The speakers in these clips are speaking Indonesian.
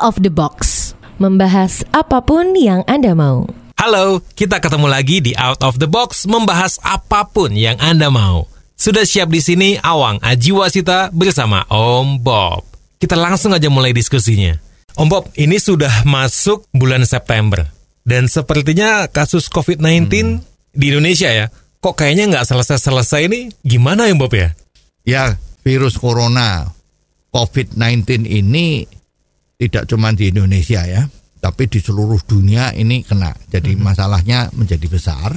of the box, membahas apa pun yang Anda mau. Halo, kita ketemu lagi di Out of the Box membahas apa pun yang Anda mau. Sudah siap di sini Awang Ajiwasita bersama Om Bob. Kita langsung aja mulai diskusinya. Om Bob, ini sudah masuk bulan September. Dan sepertinya kasus COVID-19 hmm. di Indonesia ya, kok kayaknya nggak selesai-selesai ini gimana ya Bob ya? Ya, virus corona COVID-19 ini tidak cuma di Indonesia ya, tapi di seluruh dunia ini kena. Jadi hmm. masalahnya menjadi besar.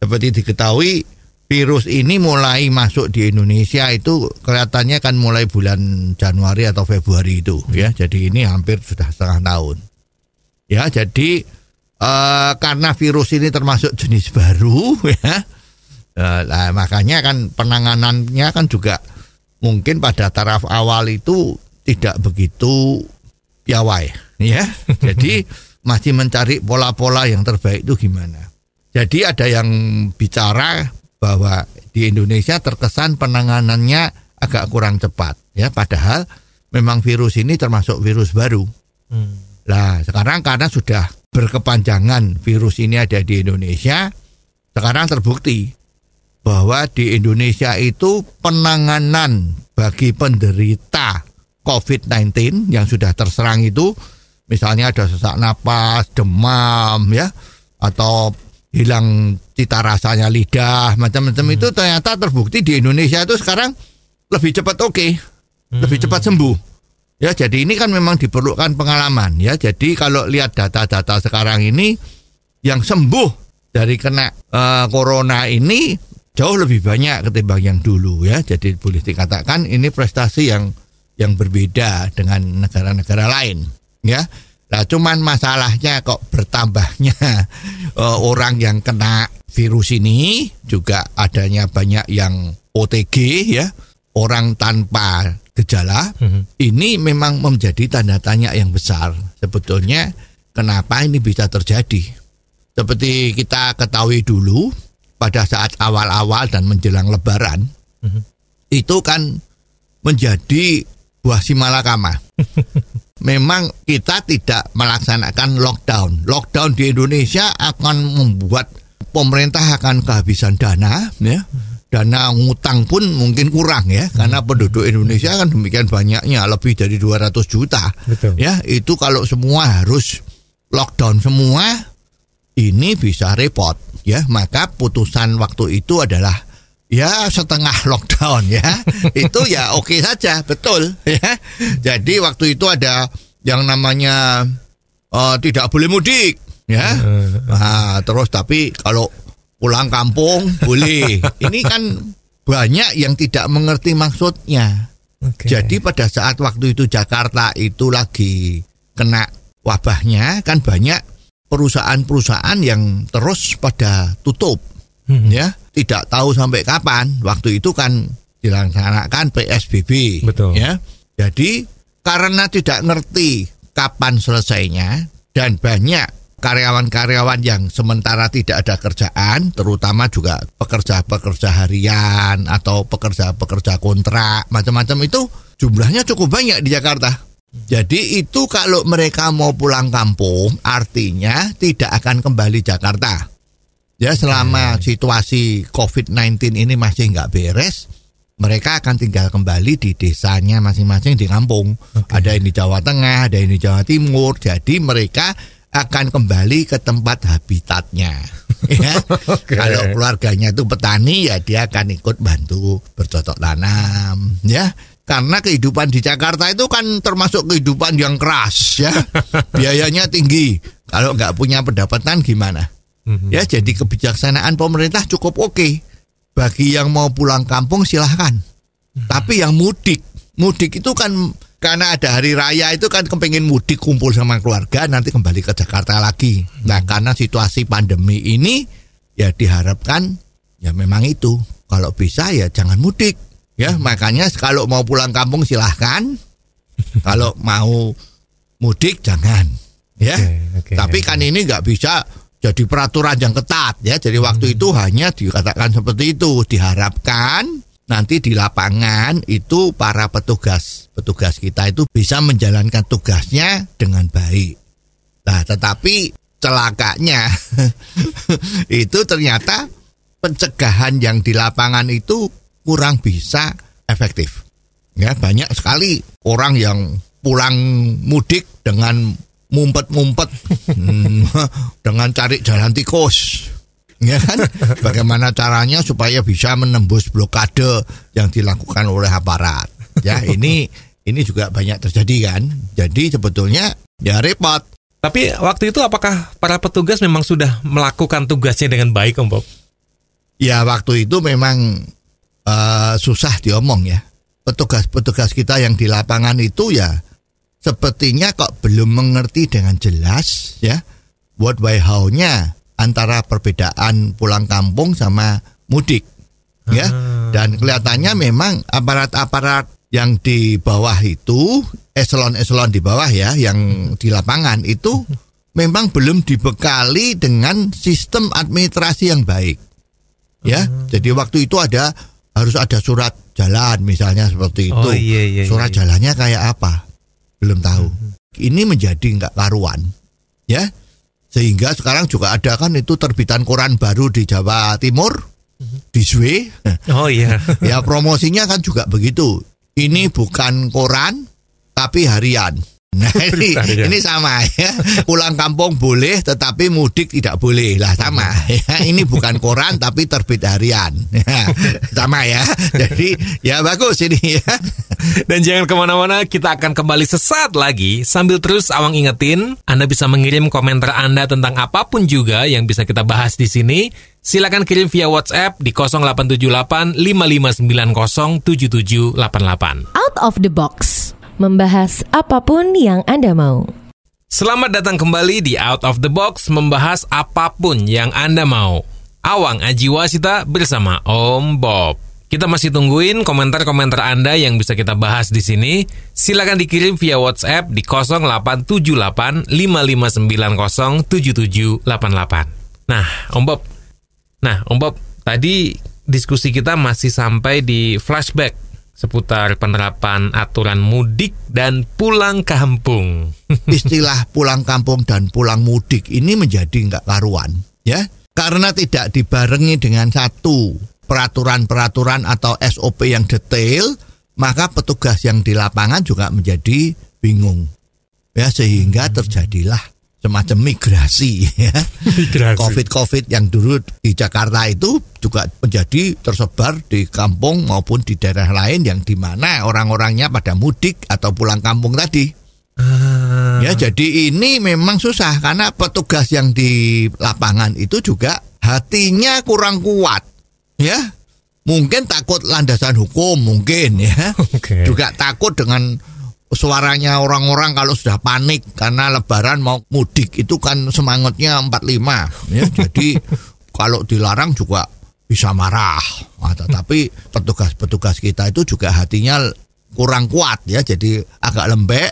Seperti diketahui virus ini mulai masuk di Indonesia itu kelihatannya kan mulai bulan Januari atau Februari itu hmm. ya. Jadi ini hampir sudah setengah tahun. Ya, jadi uh, karena virus ini termasuk jenis baru ya. Uh, nah, makanya kan penanganannya kan juga mungkin pada taraf awal itu tidak begitu piawai ya. Jadi masih mencari pola-pola yang terbaik itu gimana. Jadi ada yang bicara bahwa di Indonesia terkesan penanganannya agak kurang cepat ya padahal memang virus ini termasuk virus baru. Hmm. Sekarang karena sudah berkepanjangan virus ini ada di Indonesia, sekarang terbukti bahwa di Indonesia itu penanganan bagi penderita COVID-19 yang sudah terserang itu misalnya ada sesak napas, demam ya atau hilang cita rasanya lidah macam-macam hmm. itu ternyata terbukti di Indonesia itu sekarang lebih cepat oke, okay, hmm. lebih cepat sembuh. Ya, jadi ini kan memang diperlukan pengalaman ya. Jadi kalau lihat data-data sekarang ini yang sembuh dari kena uh, corona ini jauh lebih banyak ketimbang yang dulu ya. Jadi boleh dikatakan ini prestasi yang yang berbeda dengan negara-negara lain ya. Nah, cuman masalahnya kok bertambahnya uh, orang yang kena virus ini juga adanya banyak yang OTG ya, orang tanpa gejala. Mm-hmm. Ini memang menjadi tanda tanya yang besar. Sebetulnya kenapa ini bisa terjadi? Seperti kita ketahui dulu pada saat awal-awal dan menjelang lebaran mm-hmm. itu kan menjadi buah si malakama. Memang kita tidak melaksanakan lockdown. Lockdown di Indonesia akan membuat pemerintah akan kehabisan dana, ya. Dana ngutang pun mungkin kurang ya, karena penduduk Indonesia kan demikian banyaknya, lebih dari 200 juta. Betul. Ya, itu kalau semua harus lockdown semua, ini bisa repot ya. Maka putusan waktu itu adalah ya setengah lockdown ya. Itu ya oke okay saja betul ya. Jadi waktu itu ada yang namanya uh, tidak boleh mudik ya. Nah, terus tapi kalau pulang kampung boleh. Ini kan banyak yang tidak mengerti maksudnya. Okay. jadi pada saat waktu itu Jakarta itu lagi kena wabahnya kan banyak perusahaan-perusahaan yang terus pada tutup hmm. ya tidak tahu sampai kapan waktu itu kan dilaksanakan PSBB betul ya jadi karena tidak ngerti kapan selesainya dan banyak karyawan-karyawan yang sementara tidak ada kerjaan, terutama juga pekerja-pekerja harian atau pekerja-pekerja kontrak, macam-macam itu jumlahnya cukup banyak di Jakarta. Jadi itu kalau mereka mau pulang kampung, artinya tidak akan kembali Jakarta. Ya selama situasi COVID-19 ini masih nggak beres, mereka akan tinggal kembali di desanya masing-masing di kampung. Okay. Ada yang di Jawa Tengah, ada yang di Jawa Timur. Jadi mereka akan kembali ke tempat habitatnya. ya. Okay. Kalau keluarganya itu petani ya dia akan ikut bantu bercocok tanam, ya. Karena kehidupan di Jakarta itu kan termasuk kehidupan yang keras, ya. Biayanya tinggi. Kalau nggak punya pendapatan gimana? Mm-hmm. Ya, jadi kebijaksanaan pemerintah cukup oke. Okay. Bagi yang mau pulang kampung silahkan. Mm-hmm. Tapi yang mudik, mudik itu kan karena ada hari raya itu kan kepengen mudik kumpul sama keluarga nanti kembali ke Jakarta lagi. Mm-hmm. Nah, karena situasi pandemi ini ya diharapkan ya memang itu. Kalau bisa ya jangan mudik. Ya, mm-hmm. makanya kalau mau pulang kampung silahkan. kalau mau mudik jangan. Ya. Okay, okay, Tapi kan ini nggak bisa jadi peraturan yang ketat ya. Jadi waktu hmm. itu hanya dikatakan seperti itu, diharapkan nanti di lapangan itu para petugas petugas kita itu bisa menjalankan tugasnya dengan baik. Nah, tetapi celakanya itu ternyata pencegahan yang di lapangan itu kurang bisa efektif. Ya, banyak sekali orang yang pulang mudik dengan mumpet-mumpet hmm, dengan cari jalan tikus. Ya kan? Bagaimana caranya supaya bisa menembus blokade yang dilakukan oleh aparat. Ya, ini ini juga banyak terjadi kan. Jadi sebetulnya ya repot. Tapi waktu itu apakah para petugas memang sudah melakukan tugasnya dengan baik, Om Bob? Ya waktu itu memang uh, susah diomong ya. Petugas-petugas kita yang di lapangan itu ya sepertinya kok belum mengerti dengan jelas ya what why how-nya antara perbedaan pulang kampung sama mudik ya. Ah. Dan kelihatannya memang aparat-aparat yang di bawah itu eselon-eselon di bawah ya yang di lapangan itu memang belum dibekali dengan sistem administrasi yang baik. Ya, jadi waktu itu ada harus ada surat jalan misalnya seperti itu. Oh, iya, iya, surat iya, iya. jalannya kayak apa? Belum tahu. Ini menjadi nggak karuan. Ya. Sehingga sekarang juga ada kan itu terbitan koran baru di Jawa Timur di Swe. Oh iya. ya promosinya kan juga begitu. Ini bukan koran tapi harian. Nah ini, Harian. ini sama ya. Pulang kampung boleh tetapi mudik tidak boleh. Lah sama ya. Ini bukan koran tapi terbit harian. Ya, sama ya. Jadi ya bagus ini ya. Dan jangan ke mana-mana, kita akan kembali sesaat lagi sambil terus awang ingetin, Anda bisa mengirim komentar Anda tentang apa pun juga yang bisa kita bahas di sini. Silakan kirim via WhatsApp di 0878 5590 7788. Out of the box. Membahas apa pun yang Anda mau. Selamat datang kembali di Out of the Box membahas apa pun yang Anda mau. Awang Ajiwasita bersama Om Bob. Kita masih tungguin komentar-komentar Anda yang bisa kita bahas di sini. Silakan dikirim via WhatsApp di 0878 5590 7788. Nah, Om Bob. Nah, Om Bob, tadi diskusi kita masih sampai di flashback seputar penerapan aturan mudik dan pulang kampung. istilah pulang kampung dan pulang mudik ini menjadi nggak karuan ya karena tidak dibarengi dengan satu peraturan-peraturan atau SOP yang detail maka petugas yang di lapangan juga menjadi bingung ya sehingga terjadilah semacam migrasi ya Migrasi. COVID-COVID yang dulu di Jakarta itu juga menjadi tersebar di kampung maupun di daerah lain yang di mana orang-orangnya pada mudik atau pulang kampung tadi. Ah. Ya, jadi ini memang susah karena petugas yang di lapangan itu juga hatinya kurang kuat. Ya. Mungkin takut landasan hukum mungkin ya. Oke. Juga takut dengan suaranya orang-orang kalau sudah panik karena lebaran mau mudik itu kan semangatnya 45 ya. Jadi kalau dilarang juga bisa marah. Nah, tetapi petugas-petugas kita itu juga hatinya kurang kuat ya. Jadi agak lembek.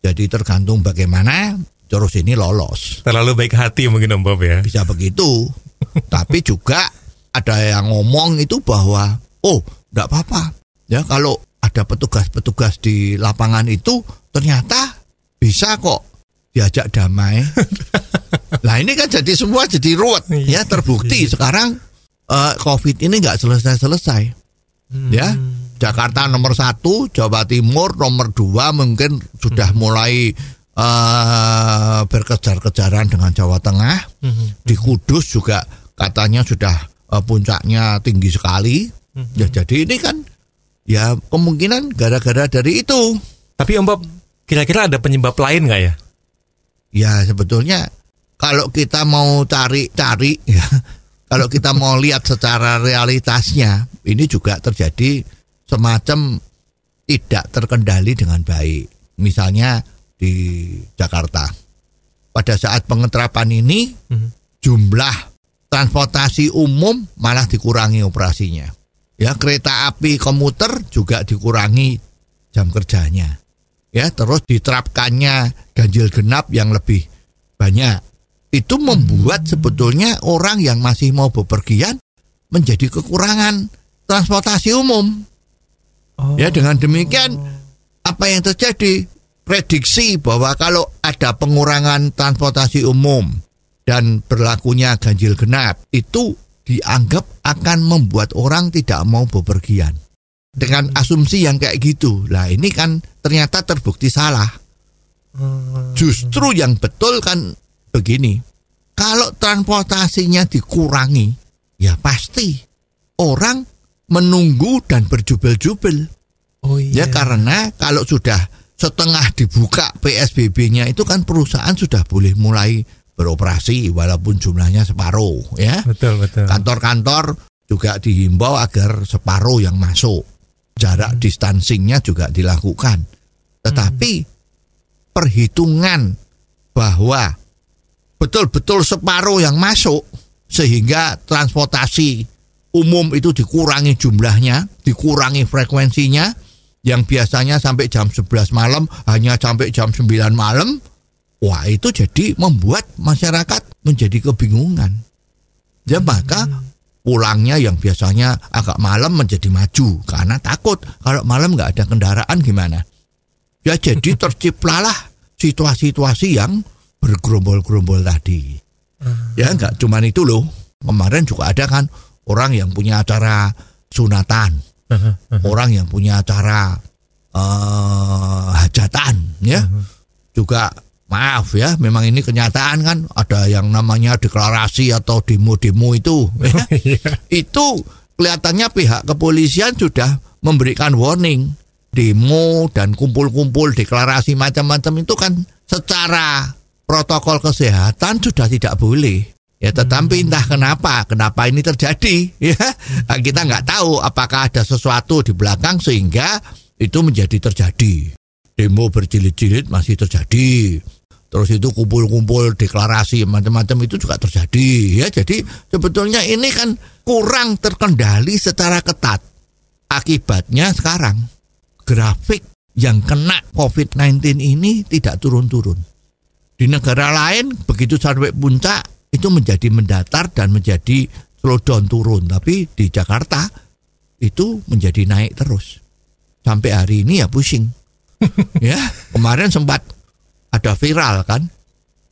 Jadi tergantung bagaimana terus ini lolos. Terlalu baik hati mungkin Om Bob ya. Bisa begitu. Tapi juga ada yang ngomong itu bahwa oh, enggak apa-apa. Ya kalau ada petugas-petugas di lapangan itu ternyata bisa kok diajak damai. Nah ini kan jadi semua jadi ruwet ya terbukti sekarang eh, COVID ini nggak selesai-selesai. Ya Jakarta nomor satu, Jawa Timur nomor dua mungkin sudah mulai eh, berkejar-kejaran dengan Jawa Tengah. Di Kudus juga katanya sudah eh, puncaknya tinggi sekali. Ya jadi ini kan ya kemungkinan gara-gara dari itu. Tapi Om Bob, kira-kira ada penyebab lain nggak ya? Ya sebetulnya kalau kita mau cari-cari ya, kalau kita mau lihat secara realitasnya, ini juga terjadi semacam tidak terkendali dengan baik. Misalnya di Jakarta. Pada saat pengeterapan ini jumlah transportasi umum malah dikurangi operasinya. Ya, kereta api komuter juga dikurangi jam kerjanya. Ya, terus diterapkannya ganjil genap yang lebih banyak. Itu membuat sebetulnya orang yang masih mau bepergian menjadi kekurangan transportasi umum. Oh. Ya dengan demikian apa yang terjadi? Prediksi bahwa kalau ada pengurangan transportasi umum dan berlakunya ganjil genap itu dianggap akan membuat orang tidak mau bepergian. Dengan asumsi yang kayak gitu. Lah ini kan ternyata terbukti salah. Justru yang betul kan begini. Kalau transportasinya dikurangi, ya pasti orang menunggu dan berjubel-jubel. Oh iya. Ya karena kalau sudah setengah dibuka PSBB-nya itu kan perusahaan sudah boleh mulai beroperasi walaupun jumlahnya separuh ya. Betul betul. Kantor-kantor juga dihimbau agar separuh yang masuk. Jarak distancingnya juga dilakukan. Tetapi perhitungan bahwa betul-betul separuh yang masuk sehingga transportasi umum itu dikurangi jumlahnya, dikurangi frekuensinya yang biasanya sampai jam 11 malam hanya sampai jam 9 malam. Wah, itu jadi membuat masyarakat menjadi kebingungan. Ya maka pulangnya yang biasanya agak malam menjadi maju karena takut kalau malam nggak ada kendaraan gimana. Ya jadi terciptalah situasi-situasi yang bergerombol-gerombol tadi. Ya nggak cuman itu loh. Kemarin juga ada kan orang yang punya acara sunatan, orang yang punya acara eh, hajatan, ya. Juga maaf ya, memang ini kenyataan kan ada yang namanya deklarasi atau demo-demo itu. ya. itu kelihatannya pihak kepolisian sudah memberikan warning demo dan kumpul-kumpul deklarasi macam-macam itu kan secara protokol kesehatan sudah tidak boleh. Ya, tetapi entah kenapa, kenapa ini terjadi, ya kita nggak tahu apakah ada sesuatu di belakang sehingga itu menjadi terjadi. Demo berjilid-jilid masih terjadi. Terus itu kumpul-kumpul deklarasi macam-macam itu juga terjadi, ya. Jadi sebetulnya ini kan kurang terkendali secara ketat. Akibatnya sekarang grafik yang kena COVID-19 ini tidak turun-turun. Di negara lain begitu sampai puncak itu menjadi mendatar dan menjadi slowdown turun. Tapi di Jakarta itu menjadi naik terus. Sampai hari ini ya pusing. ya, kemarin sempat ada viral kan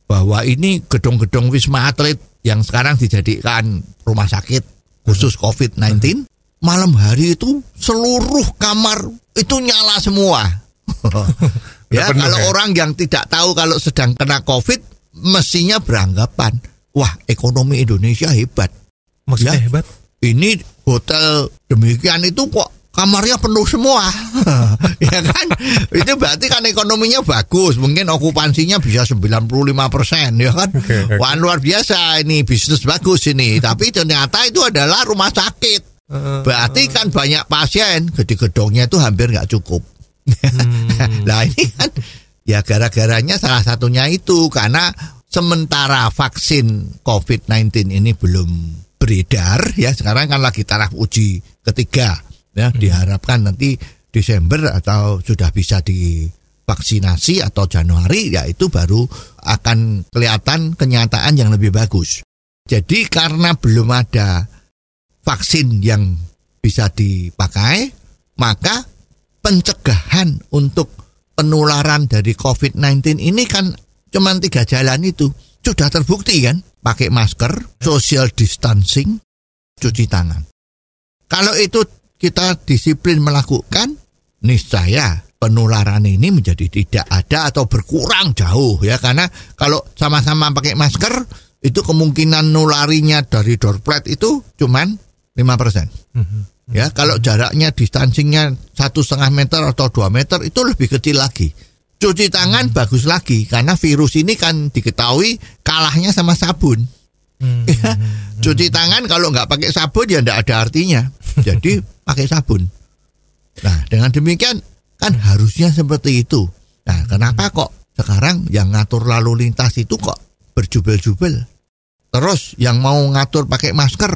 bahwa ini gedung-gedung Wisma Atlet yang sekarang dijadikan rumah sakit khusus COVID-19 malam hari itu seluruh kamar itu nyala semua. ya, penuh kalau ya? orang yang tidak tahu kalau sedang kena COVID mestinya beranggapan, wah ekonomi Indonesia hebat. Maksudnya Ya. hebat. Ini hotel demikian itu kok kamarnya penuh semua. ya kan? Itu berarti kan ekonominya bagus. Mungkin okupansinya bisa 95% ya kan? Oke, oke. Wah luar biasa ini bisnis bagus ini. Tapi ternyata itu adalah rumah sakit. Berarti kan banyak pasien, di gedungnya itu hampir nggak cukup. nah ini kan ya gara-garanya salah satunya itu karena sementara vaksin COVID-19 ini belum beredar ya sekarang kan lagi taraf uji ketiga ya diharapkan nanti Desember atau sudah bisa divaksinasi atau Januari ya itu baru akan kelihatan kenyataan yang lebih bagus. Jadi karena belum ada vaksin yang bisa dipakai, maka pencegahan untuk penularan dari COVID-19 ini kan cuma tiga jalan itu. Sudah terbukti kan? Pakai masker, social distancing, cuci tangan. Kalau itu kita disiplin melakukan, niscaya penularan ini menjadi tidak ada atau berkurang jauh ya karena kalau sama-sama pakai masker itu kemungkinan nularinya dari droplet itu cuman 5%. Ya, kalau jaraknya distancingnya satu setengah meter atau dua meter itu lebih kecil lagi. Cuci tangan bagus lagi karena virus ini kan diketahui kalahnya sama sabun. Ya, cuci tangan kalau nggak pakai sabun ya nggak ada artinya. Jadi pakai sabun. Nah, dengan demikian kan harusnya seperti itu. Nah, kenapa kok sekarang yang ngatur lalu lintas itu kok berjubel-jubel? Terus yang mau ngatur pakai masker,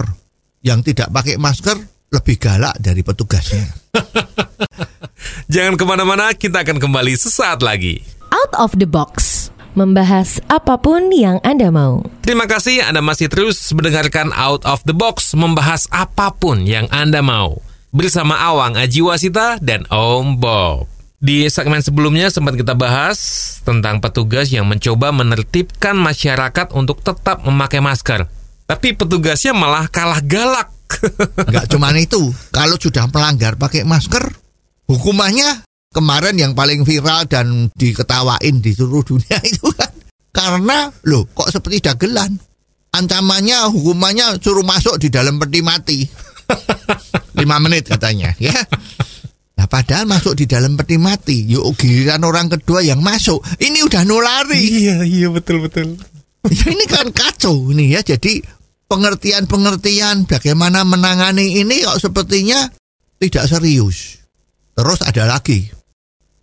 yang tidak pakai masker lebih galak dari petugasnya. Jangan ke mana-mana, kita akan kembali sesaat lagi. Out of the box. Membahas apa pun yang Anda mau. Terima kasih Anda masih terus mendengarkan Out of the Box membahas apa pun yang Anda mau. bersama Awang Ajiwasita dan Om Bob. Di segmen sebelumnya sempat kita bahas tentang petugas yang mencoba menertibkan masyarakat untuk tetap memakai masker. Tapi petugasnya malah kalah galak. Nggak cuma itu, kalau sudah melanggar pakai masker, hukumannya kemarin yang paling viral dan diketawain di seluruh dunia itu kan. Karena loh kok seperti dagelan? Ancamannya hukumannya suruh masuk di dalam peti mati. Lima menit katanya ya. Nah padahal masuk di dalam peti mati. Yuk giliran orang kedua yang masuk. Ini udah nulari. Iya, iya betul betul. ya, Ini kan kacau nih ya. Jadi pengertian-pengertian Bagaimana menangani ini kok sepertinya Tidak serius. Terus ada lagi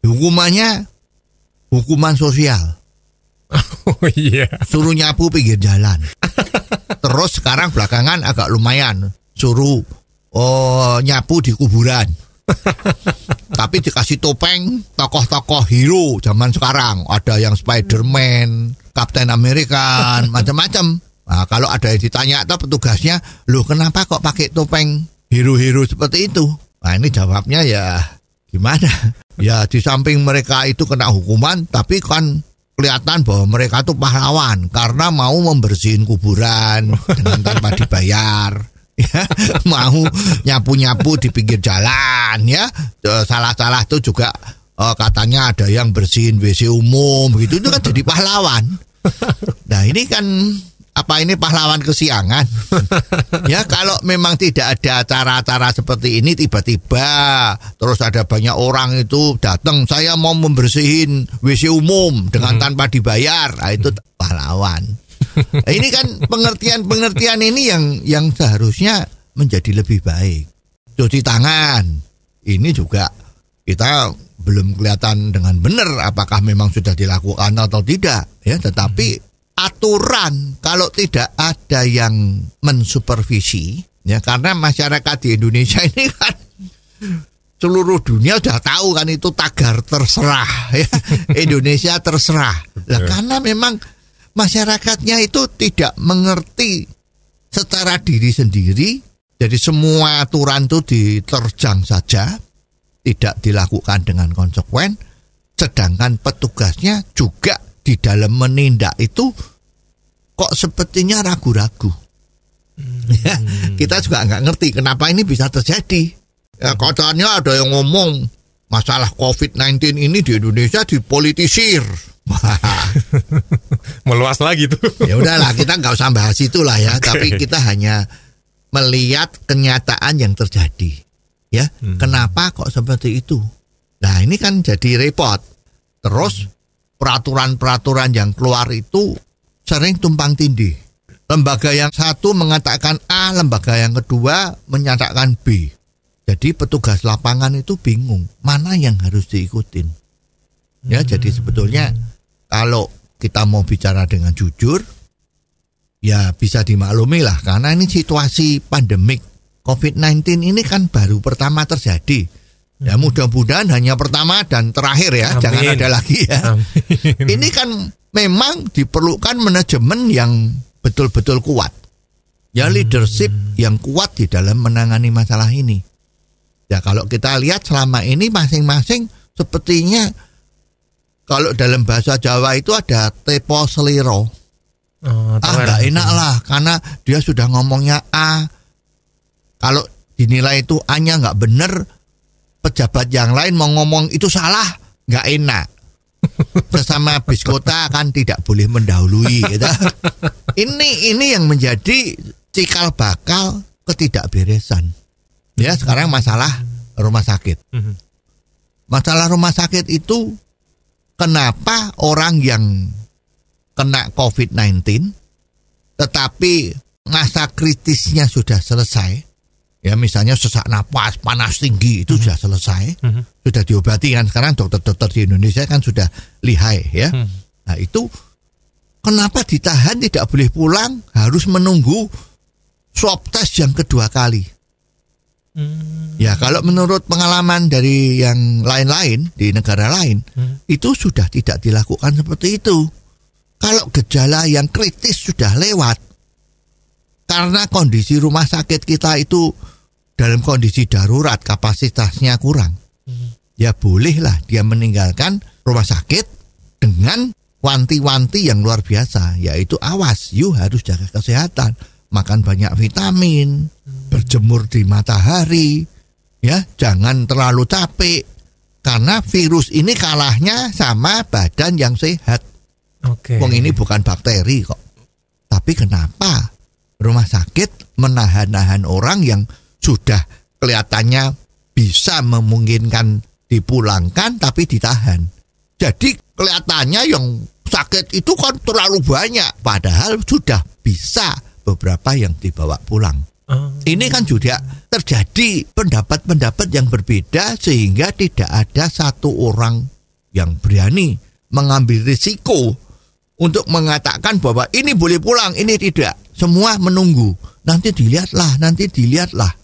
Hukumannya Hukuman sosial Oh iya. Suruh nyapu pinggir jalan Terus sekarang belakangan agak lumayan Suruh Oh nyapu di kuburan tapi dikasih topeng tokoh-tokoh hero zaman sekarang ada yang Spider-Man, Captain America, macam-macam. Nah, kalau ada yang ditanya atau petugasnya, loh kenapa kok pakai topeng hero-hero seperti itu? Nah ini jawabnya ya gimana? Ya di samping mereka itu kena hukuman, tapi kan kelihatan bahwa mereka tuh pahlawan karena mau membersihin kuburan dengan tanpa dibayar. Ya mau nyapu-nyapu di pinggir jalan ya. Eh, salah-salah tuh juga eh, katanya ada yang bersihin WC umum gitu. Itu kan jadi pahlawan. Nah ini kan apa ini pahlawan kesiangan ya kalau memang tidak ada acara-acara seperti ini tiba-tiba terus ada banyak orang itu datang saya mau membersihin WC umum dengan tanpa dibayar. Nah, itu pahlawan. Nah, ini kan pengertian-pengertian ini yang yang seharusnya menjadi lebih baik. Cuci tangan. Ini juga kita belum kelihatan dengan benar apakah memang sudah dilakukan atau tidak ya. Tetapi aturan. Kalau tidak ada yang mensupervisi ya karena masyarakat di Indonesia ini kan seluruh dunia sudah tahu kan itu tagar terserah ya. Indonesia terserah. Lah karena memang masyarakatnya itu tidak mengerti secara diri sendiri jadi semua aturan itu diterjang saja tidak dilakukan dengan konsekuen sedangkan petugasnya juga di dalam menindak itu kok sepertinya ragu-ragu? Ya, kita juga nggak ngerti kenapa ini bisa terjadi. Ya, katanya ada yang ngomong masalah COVID-19 ini di Indonesia dipolitisir. Meluas lagi tuh. ya udahlah kita nggak usah bahas itulah ya tapi kita hanya melihat kenyataan yang terjadi. Ya kenapa kok seperti itu? Nah ini kan jadi repot. Terus peraturan-peraturan yang keluar itu sering tumpang tindih. Lembaga yang satu mengatakan A lembaga yang kedua menyatakan B. Jadi petugas lapangan itu bingung mana yang harus diikutin. Ya jadi sebetulnya kalau kita mau bicara dengan jujur, ya bisa dimaklumi lah. Karena ini situasi pandemik COVID-19 ini kan baru pertama terjadi. Ya mudah-mudahan hanya pertama dan terakhir ya, Amin. jangan ada lagi ya. Amin. Ini kan memang diperlukan manajemen yang betul-betul kuat. Ya leadership yang kuat di dalam menangani masalah ini. Ya kalau kita lihat selama ini masing-masing sepertinya kalau dalam bahasa Jawa itu ada tepo seliro. Oh, Ah nggak enak lah karena dia sudah ngomongnya A. Kalau dinilai itu A-nya nggak bener, pejabat yang lain mau ngomong itu salah, nggak enak. Sesama bis kota kan tidak boleh mendahului. Gitu. Ini ini yang menjadi cikal bakal ketidakberesan. Ya sekarang masalah rumah sakit. Mhm. Masalah rumah sakit itu kenapa orang yang kena COVID-19 tetapi masa kritisnya sudah selesai ya misalnya sesak napas panas tinggi itu sudah selesai Mhm. sudah diobati kan sekarang dokter-dokter di Indonesia kan sudah lihai ya Hmm. nah itu kenapa ditahan tidak boleh pulang harus menunggu swab test yang kedua kali Hmm. Ya kalau menurut pengalaman dari yang lain-lain di negara lain Hmm. itu sudah tidak dilakukan seperti itu. Kalau gejala yang kritis sudah lewat karena kondisi rumah sakit kita itu dalam kondisi darurat kapasitasnya kurang, ya bolehlah dia meninggalkan rumah sakit dengan wanti-wanti yang luar biasa, yaitu awas, you harus jaga kesehatan, makan banyak vitamin, berjemur di matahari, ya jangan terlalu capek, karena virus ini kalahnya sama badan yang sehat. Oke. Wong ini bukan bakteri kok. Tapi kenapa rumah sakit menahan-nahan orang yang sudah kelihatannya bisa memungkinkan dipulangkan tapi ditahan. Jadi kelihatannya yang sakit itu kan terlalu banyak padahal sudah bisa beberapa yang dibawa pulang. Oh. Ini kan juga terjadi pendapat-pendapat yang berbeda sehingga tidak ada satu orang yang berani mengambil risiko untuk mengatakan bahwa ini boleh pulang, ini tidak. Semua menunggu. Nanti dilihatlah, nanti dilihatlah.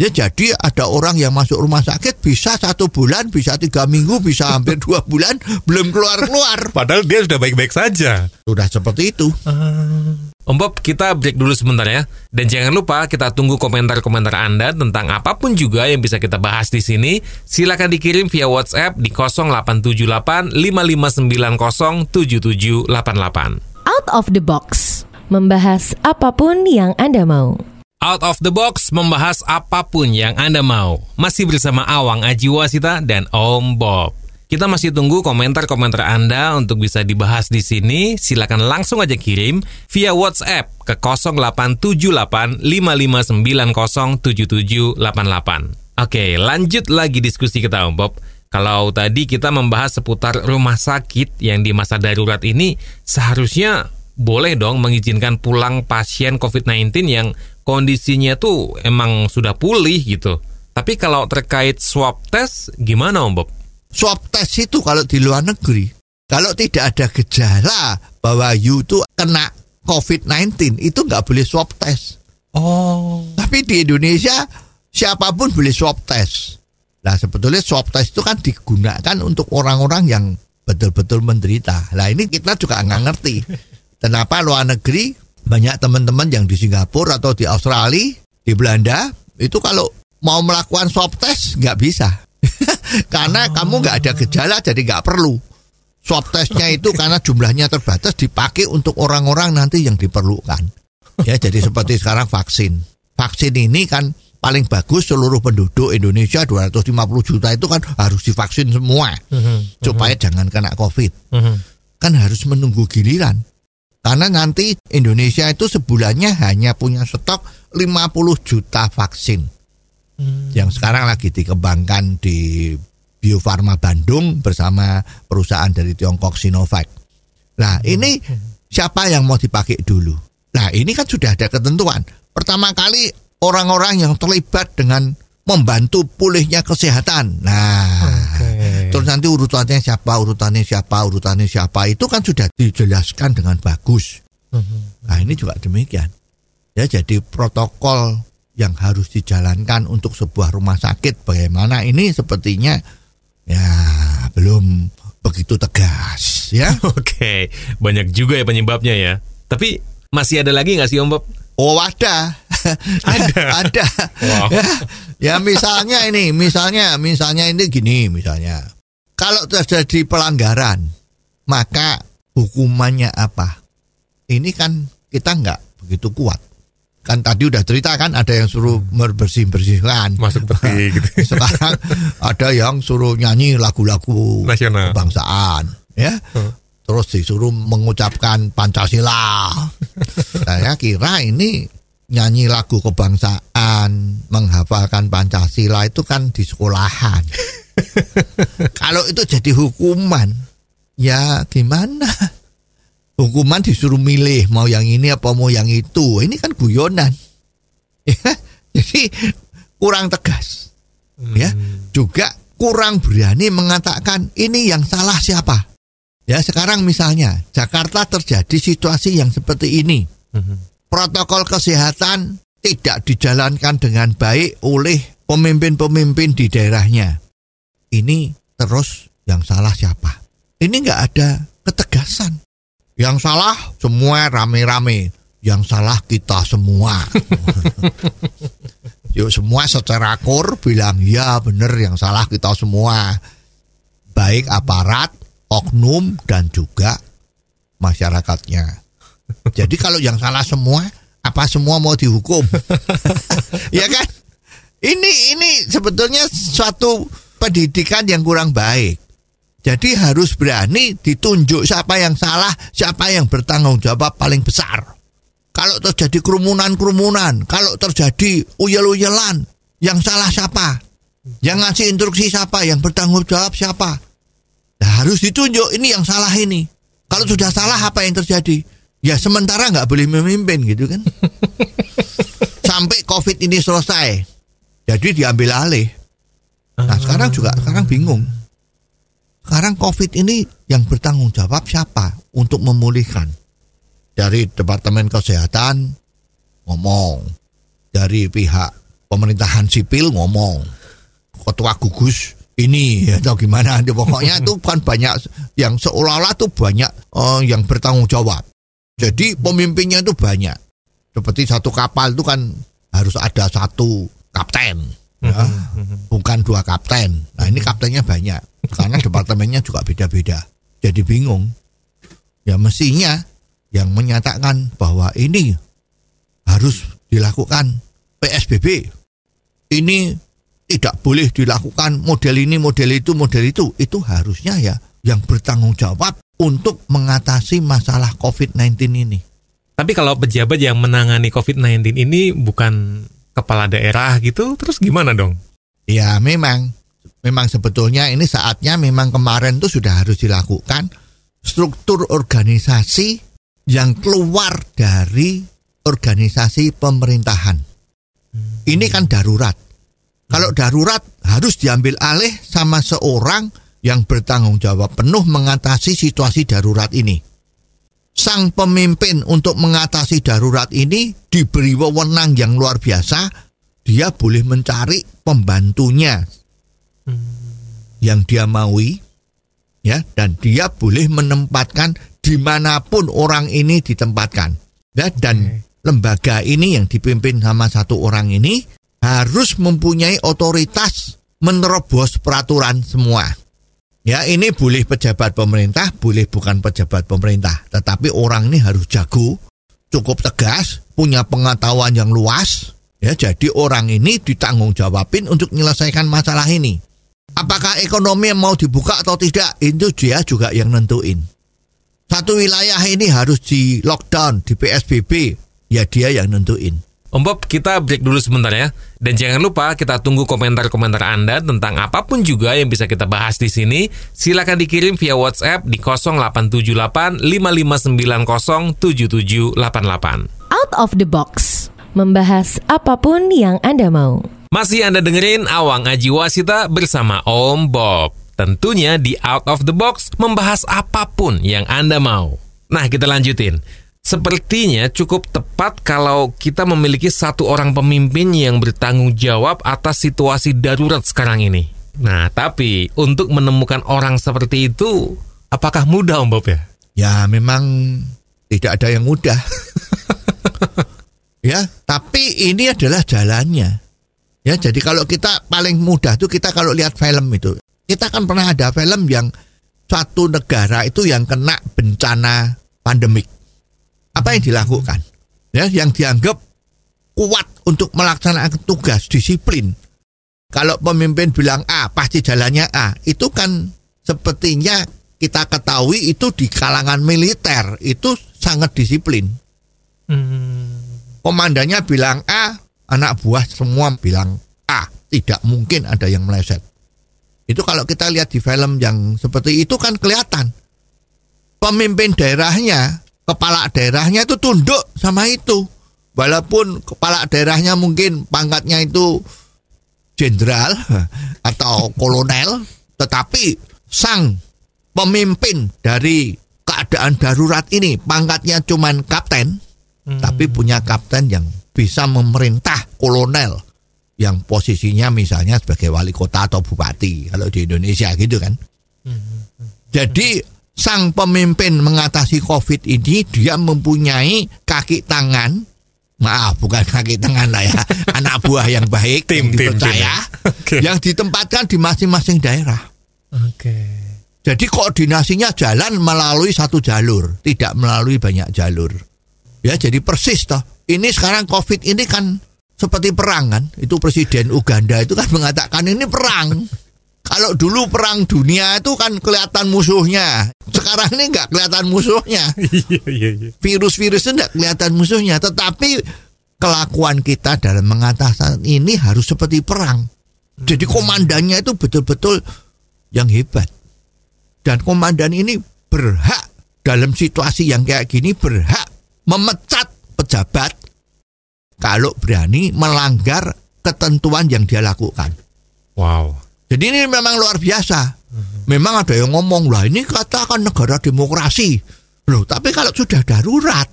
Ya jadi ada orang yang masuk rumah sakit bisa satu bulan, bisa tiga minggu, bisa hampir dua bulan belum keluar-keluar. Padahal dia sudah baik-baik saja. Sudah seperti itu. Om Bob, kita break dulu sebentar ya. Dan jangan lupa kita tunggu komentar-komentar Anda tentang apa pun juga yang bisa kita bahas di sini. Silakan dikirim via WhatsApp di 0878 5590 7788. Out of the box. Membahas apa pun yang Anda mau. Out of the box membahas apa pun yang Anda mau. Masih bersama Awang Ajiwasita dan Om Bob. Kita masih tunggu komentar-komentar Anda untuk bisa dibahas di sini. Silakan langsung aja kirim via WhatsApp ke 0878 5590 7788. Oke, lanjut lagi diskusi kita Om Bob. Kalau tadi kita membahas seputar rumah sakit yang di masa darurat ini seharusnya boleh dong mengizinkan pulang pasien COVID-19 yang kondisinya tuh emang sudah pulih gitu. Tapi kalau terkait swab test gimana Om Bob? Swab test itu kalau di luar negeri, kalau tidak ada gejala bahwa you itu kena COVID-19 itu nggak boleh swab test. Oh. Tapi di Indonesia siapa pun boleh swab test. Nah sebetulnya swab test itu kan digunakan untuk orang-orang yang betul-betul menderita. Nah ini kita juga nggak ngerti. Kenapa luar negeri banyak teman-teman yang di Singapura atau di Australia, di Belanda itu kalau mau melakukan swab test nggak bisa. karena kamu nggak ada gejala jadi nggak perlu. Swab testnya itu karena jumlahnya terbatas dipakai untuk orang-orang nanti yang diperlukan. Ya jadi seperti sekarang vaksin. Vaksin ini kan paling bagus seluruh penduduk Indonesia 250 juta itu kan harus divaksin semua supaya jangan kena COVID. Kan harus menunggu giliran. Karena nanti Indonesia itu sebulannya hanya punya stok 50 juta vaksin. Yang sekarang lagi dikembangkan di Bio Farma Bandung bersama perusahaan dari Tiongkok Sinovac. Nah, ini siapa yang mau dipakai dulu? Nah, ini kan sudah ada ketentuan. Pertama kali orang-orang yang terlibat dengan membantu pulihnya kesehatan. Nah, terus nanti urutannya siapa, urutannya siapa, urutannya siapa itu kan sudah dijelaskan dengan bagus. Nah, ini juga demikian. Ya, jadi protokol yang harus dijalankan untuk sebuah rumah sakit bagaimana ini sepertinya ya belum begitu tegas ya. Oke, banyak juga ya penyebabnya ya. Tapi masih ada lagi nggak sih Om Bob? Oh ada, Ada. ada. Wow. Ya, ya misalnya ini, misalnya, misalnya ini gini, misalnya, kalau terjadi pelanggaran, maka hukumannya apa? Ini kan kita nggak begitu kuat. Kan tadi udah cerita kan ada yang suruh berbersih bersihkan. Masuk peti gitu. Sekarang ada yang suruh nyanyi lagu-lagu Nasional. kebangsaan, ya. Hmm. Terus disuruh mengucapkan Pancasila. Saya kira ini nyanyi lagu kebangsaan, menghafalkan Pancasila itu kan di sekolahan. Kalau itu jadi hukuman, ya gimana? Hukuman disuruh milih mau yang ini apa mau yang itu. Ini kan guyonan. Ya, jadi kurang tegas. Ya, juga kurang berani mengatakan ini yang salah siapa. Ya, sekarang misalnya Jakarta terjadi situasi yang seperti ini. Protokol kesehatan tidak dijalankan dengan baik oleh pemimpin-pemimpin di daerahnya. Ini terus yang salah siapa? Ini nggak ada ketegasan. Yang salah semua rame-rame. Yang salah kita semua. Yuk semua secara kur bilang ya benar yang salah kita semua. Baik aparat, oknum dan juga masyarakatnya. Jadi kalau yang salah semua, apa semua mau dihukum? ya kan? Ini ini sebetulnya suatu pendidikan yang kurang baik. Jadi harus berani ditunjuk siapa yang salah, siapa yang bertanggung jawab paling besar. Kalau terjadi kerumunan-kerumunan, kalau terjadi uyel-uyelan, yang salah siapa? Yang ngasih instruksi siapa? Yang bertanggung jawab siapa? Nah, harus ditunjuk ini yang salah ini. Kalau sudah salah apa yang terjadi? Ya sementara nggak boleh memimpin gitu kan. Sampai COVID ini selesai. Jadi diambil alih. Nah sekarang juga sekarang bingung. Sekarang COVID ini yang bertanggung jawab siapa untuk memulihkan? Dari Departemen Kesehatan ngomong, dari pihak pemerintahan sipil ngomong, ketua gugus ini atau gimana pokoknya itu kan banyak yang seolah-olah tuh banyak uh, yang bertanggung jawab. Jadi pemimpinnya itu banyak. Seperti satu kapal itu kan harus ada satu kapten ya bukan dua kapten. Nah ini kaptennya banyak karena departemennya juga beda-beda. Jadi bingung. Ya mestinya yang menyatakan bahwa ini harus dilakukan PSBB ini tidak boleh dilakukan model ini, model itu, model itu. Itu harusnya ya yang bertanggung jawab untuk mengatasi masalah COVID-19 ini. Tapi kalau pejabat yang menangani COVID-19 ini bukan kepala daerah gitu, terus gimana dong? Ya memang, memang sebetulnya ini saatnya memang kemarin tuh sudah harus dilakukan struktur organisasi yang keluar dari organisasi pemerintahan. Ini kan darurat kalau darurat harus diambil alih sama seorang yang bertanggung jawab penuh mengatasi situasi darurat ini. Sang pemimpin untuk mengatasi darurat ini diberi wewenang yang luar biasa. Dia boleh mencari pembantunya yang dia maui, ya, dan dia boleh menempatkan di mana pun orang ini ditempatkan. Ya, dan lembaga ini yang dipimpin sama satu orang ini harus mempunyai otoritas menerobos peraturan semua. Ya ini boleh pejabat pemerintah, boleh bukan pejabat pemerintah. Tetapi orang ini harus jago, cukup tegas, punya pengetahuan yang luas. Ya jadi orang ini ditanggung jawabin untuk menyelesaikan masalah ini. Apakah ekonomi mau dibuka atau tidak, itu dia juga yang nentuin. Satu wilayah ini harus di lockdown, di PSBB, ya dia yang nentuin. Om Bob, kita break dulu sebentar ya. Dan jangan lupa kita tunggu komentar-komentar Anda tentang apa pun juga yang bisa kita bahas di sini. Silakan dikirim via WhatsApp di 0878 5590 7788. Out of the box. Membahas apa pun yang Anda mau. Masih Anda dengerin Awang Aji Wasita bersama Om Bob. Tentunya di Out of the Box membahas apa pun yang Anda mau. Nah, kita lanjutin. Sepertinya cukup tepat kalau kita memiliki satu orang pemimpin yang bertanggung jawab atas situasi darurat sekarang ini. Nah, tapi untuk menemukan orang seperti itu, apakah mudah Om Bob ya? Ya, memang tidak ada yang mudah. ya, tapi ini adalah jalannya. Ya, jadi kalau kita paling mudah tuh kita kalau lihat film itu, kita kan pernah ada film yang satu negara itu yang kena bencana pandemik apa yang dilakukan? Ya yang dianggap kuat untuk melaksanakan tugas disiplin. Kalau pemimpin bilang A pasti jalannya A. Itu kan sepertinya kita ketahui itu di kalangan militer. Itu sangat disiplin. Hmm. komandannya bilang A anak buah semua bilang A. Tidak mungkin ada yang meleset. Itu kalau kita lihat di film yang seperti itu kan kelihatan. Pemimpin daerahnya kepala daerahnya itu tunduk sama itu. Walaupun kepala daerahnya mungkin pangkatnya itu jenderal atau kolonel, tetapi sang pemimpin dari keadaan darurat ini pangkatnya cuman kapten, hmm. tapi punya kapten yang bisa memerintah kolonel yang posisinya misalnya sebagai wali kota atau bupati kalau di Indonesia gitu kan. Hmm. Jadi sang pemimpin mengatasi COVID ini dia mempunyai kaki tangan maaf bukan kaki tangan lah ya anak buah yang baik, Tim, yang tim, tim, dipercaya, ya. Oke. yang ditempatkan di masing-masing daerah. Oke. Jadi koordinasinya jalan melalui satu jalur, tidak melalui banyak jalur. Ya, jadi persis toh. Ini sekarang Covid ini kan seperti perang kan. Itu Presiden Uganda itu kan mengatakan ini perang. Kalau dulu perang dunia itu kan kelihatan musuhnya. Sekarang ini nggak kelihatan musuhnya. Iya iya iya. Virus-virus itu nggak kelihatan musuhnya. Tetapi kelakuan kita dalam mengatasi ini harus seperti perang. Jadi komandannya itu betul-betul yang hebat. Dan komandan ini berhak dalam situasi yang kayak gini berhak memecat pejabat kalau berani melanggar ketentuan yang dia lakukan. Wow. Jadi ini memang luar biasa. Memang ada yang ngomong lah ini katakan negara demokrasi. Loh, tapi kalau sudah darurat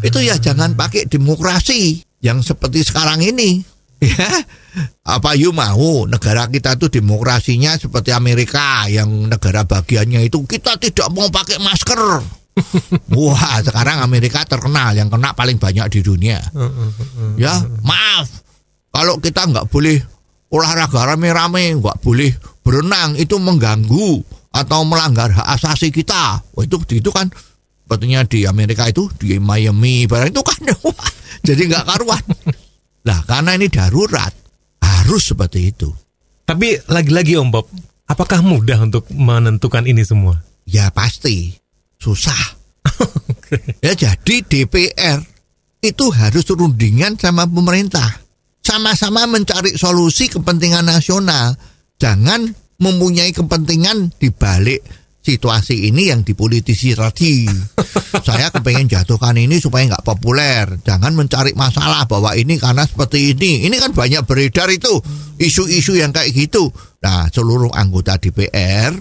itu ya jangan pakai demokrasi yang seperti sekarang ini. Ya, apa you mau negara kita tuh demokrasinya seperti Amerika yang negara bagiannya itu kita tidak mau pakai masker. Wah, sekarang Amerika terkenal yang kena paling banyak di dunia. Ya, maaf. Kalau kita nggak boleh olahraga rame-rame, nggak boleh berenang, itu mengganggu atau melanggar hak asasi kita. Wah, itu itu kan sepertinya di Amerika itu di Miami, barang itu kan wah, jadi nggak karuan. Nah, karena ini darurat, harus seperti itu. Tapi lagi-lagi Om Bob, apakah mudah untuk menentukan ini semua? Ya pasti susah. Ya jadi DPR itu harus rundingan sama pemerintah. Sama-sama mencari solusi kepentingan nasional. Jangan mempunyai kepentingan di balik situasi ini yang dipolitisi tadi. Saya kepengen jatuhkan ini supaya nggak populer. Jangan mencari masalah bahwa ini karena seperti ini. Ini kan banyak beredar itu isu-isu yang kayak gitu. Nah, seluruh anggota DPR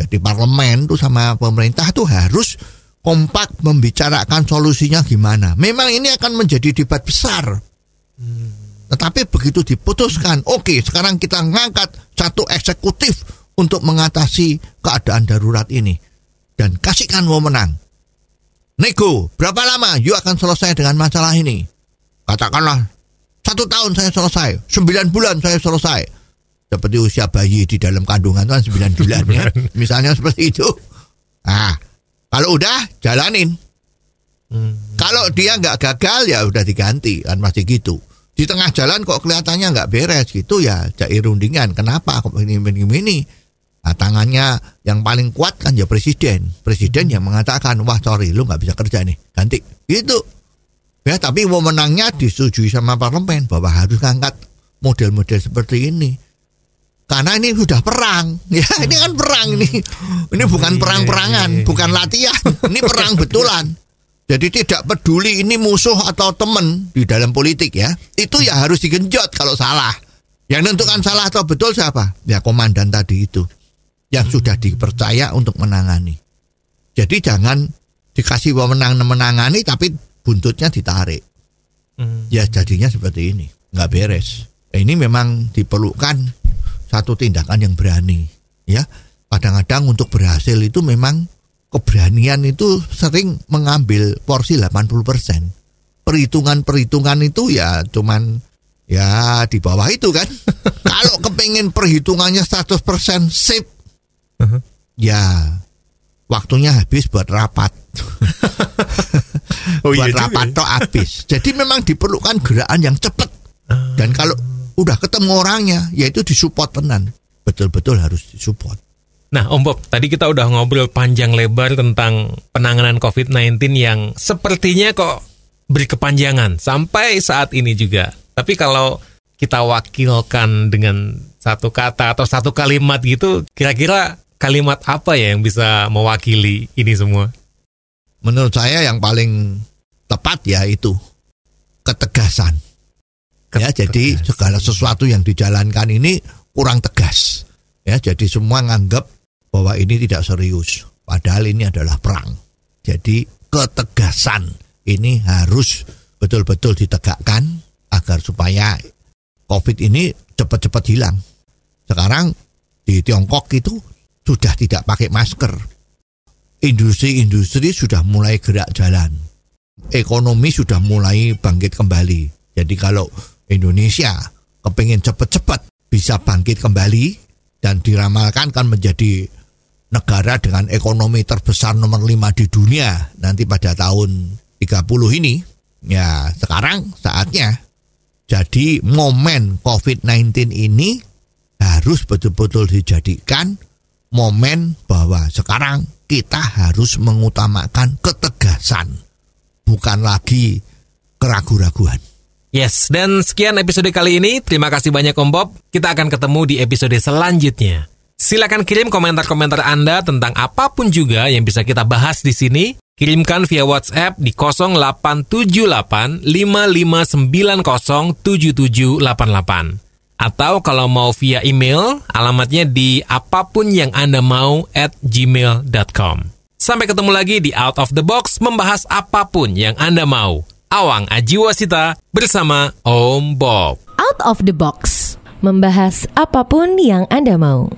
jadi parlemen tuh sama pemerintah tuh harus kompak membicarakan solusinya gimana. Memang ini akan menjadi debat besar. Tetapi begitu diputuskan, oke sekarang kita ngangkat satu eksekutif untuk mengatasi keadaan darurat ini. Dan kasihkan wewenang. Nego, berapa lama you akan selesai dengan masalah ini? Katakanlah, satu tahun saya selesai, sembilan bulan saya selesai. Seperti usia bayi di dalam kandungan kan sembilan bulan ya. Misalnya seperti itu. Nah, kalau udah, jalanin. Kalau dia nggak gagal ya udah diganti kan masih gitu. Di tengah jalan kok kelihatannya nggak beres gitu ya cair rundingan. Kenapa kok ini ini ini? Nah, tangannya yang paling kuat kan ya presiden. Presiden yang mengatakan wah sorry lu nggak bisa kerja nih ganti gitu. Ya tapi wewenangnya disetujui sama parlemen bahwa harus ngangkat model-model seperti ini. Karena ini sudah perang, ya ini kan perang ini, ini bukan perang-perangan, bukan latihan, ini perang betulan. Jadi tidak peduli ini musuh atau teman di dalam politik ya. Itu ya harus digenjot kalau salah. Yang menentukan salah atau betul siapa? Ya komandan tadi itu. Yang sudah dipercaya untuk menangani. Jadi jangan dikasih wewenang menangani tapi buntutnya ditarik. Ya jadinya seperti ini. Nggak beres. Ini memang diperlukan satu tindakan yang berani. Ya, kadang-kadang untuk berhasil itu memang keberanian itu sering mengambil porsi 80%. Perhitungan-perhitungan itu ya cuman ya di bawah itu kan. Kalau kepengen perhitungannya 100% sip, ya waktunya habis buat rapat. Oh, buat iya rapat ya. toh habis. Jadi memang diperlukan gerakan yang cepat. Dan kalau udah ketemu orangnya, yaitu disupport tenan. Betul-betul harus disupport. Nah, Om Bob, tadi kita udah ngobrol panjang lebar tentang penanganan COVID-19 yang sepertinya kok berkepanjangan sampai saat ini juga. Tapi kalau kita wakilkan dengan satu kata atau satu kalimat gitu, kira-kira kalimat apa ya yang bisa mewakili ini semua? Menurut saya yang paling tepat ya itu ketegasan. Ya, jadi Ketegasan. segala sesuatu yang dijalankan ini kurang tegas. Ya, jadi semua nganggap bahwa ini tidak serius. Padahal ini adalah perang. Jadi ketegasan ini harus betul-betul ditegakkan agar supaya COVID ini cepat-cepat hilang. Sekarang di Tiongkok itu sudah tidak pakai masker. Industri-industri sudah mulai gerak jalan. Ekonomi sudah mulai bangkit kembali. Jadi kalau Indonesia kepingin cepet-cepet bisa bangkit kembali dan diramalkan kan menjadi negara dengan ekonomi terbesar nomor 5 di dunia nanti pada tahun 30 ini ya sekarang saatnya jadi momen COVID-19 ini harus betul-betul dijadikan momen bahwa sekarang kita harus mengutamakan ketegasan bukan lagi keraguan-raguan. Yes, dan sekian episode kali ini. Terima kasih banyak Om Bob. Kita akan ketemu di episode selanjutnya. Silakan kirim komentar-komentar Anda tentang apa pun juga yang bisa kita bahas di sini. Kirimkan via WhatsApp di 0878 55907788. Atau kalau mau via email, alamatnya di apa pun yang Anda mau at gmail.com. Sampai ketemu lagi di Out of the Box membahas apa pun yang Anda mau. Awang Ajiwasita bersama Om Bob. Out of the Box. Membahas apa pun yang Anda mau.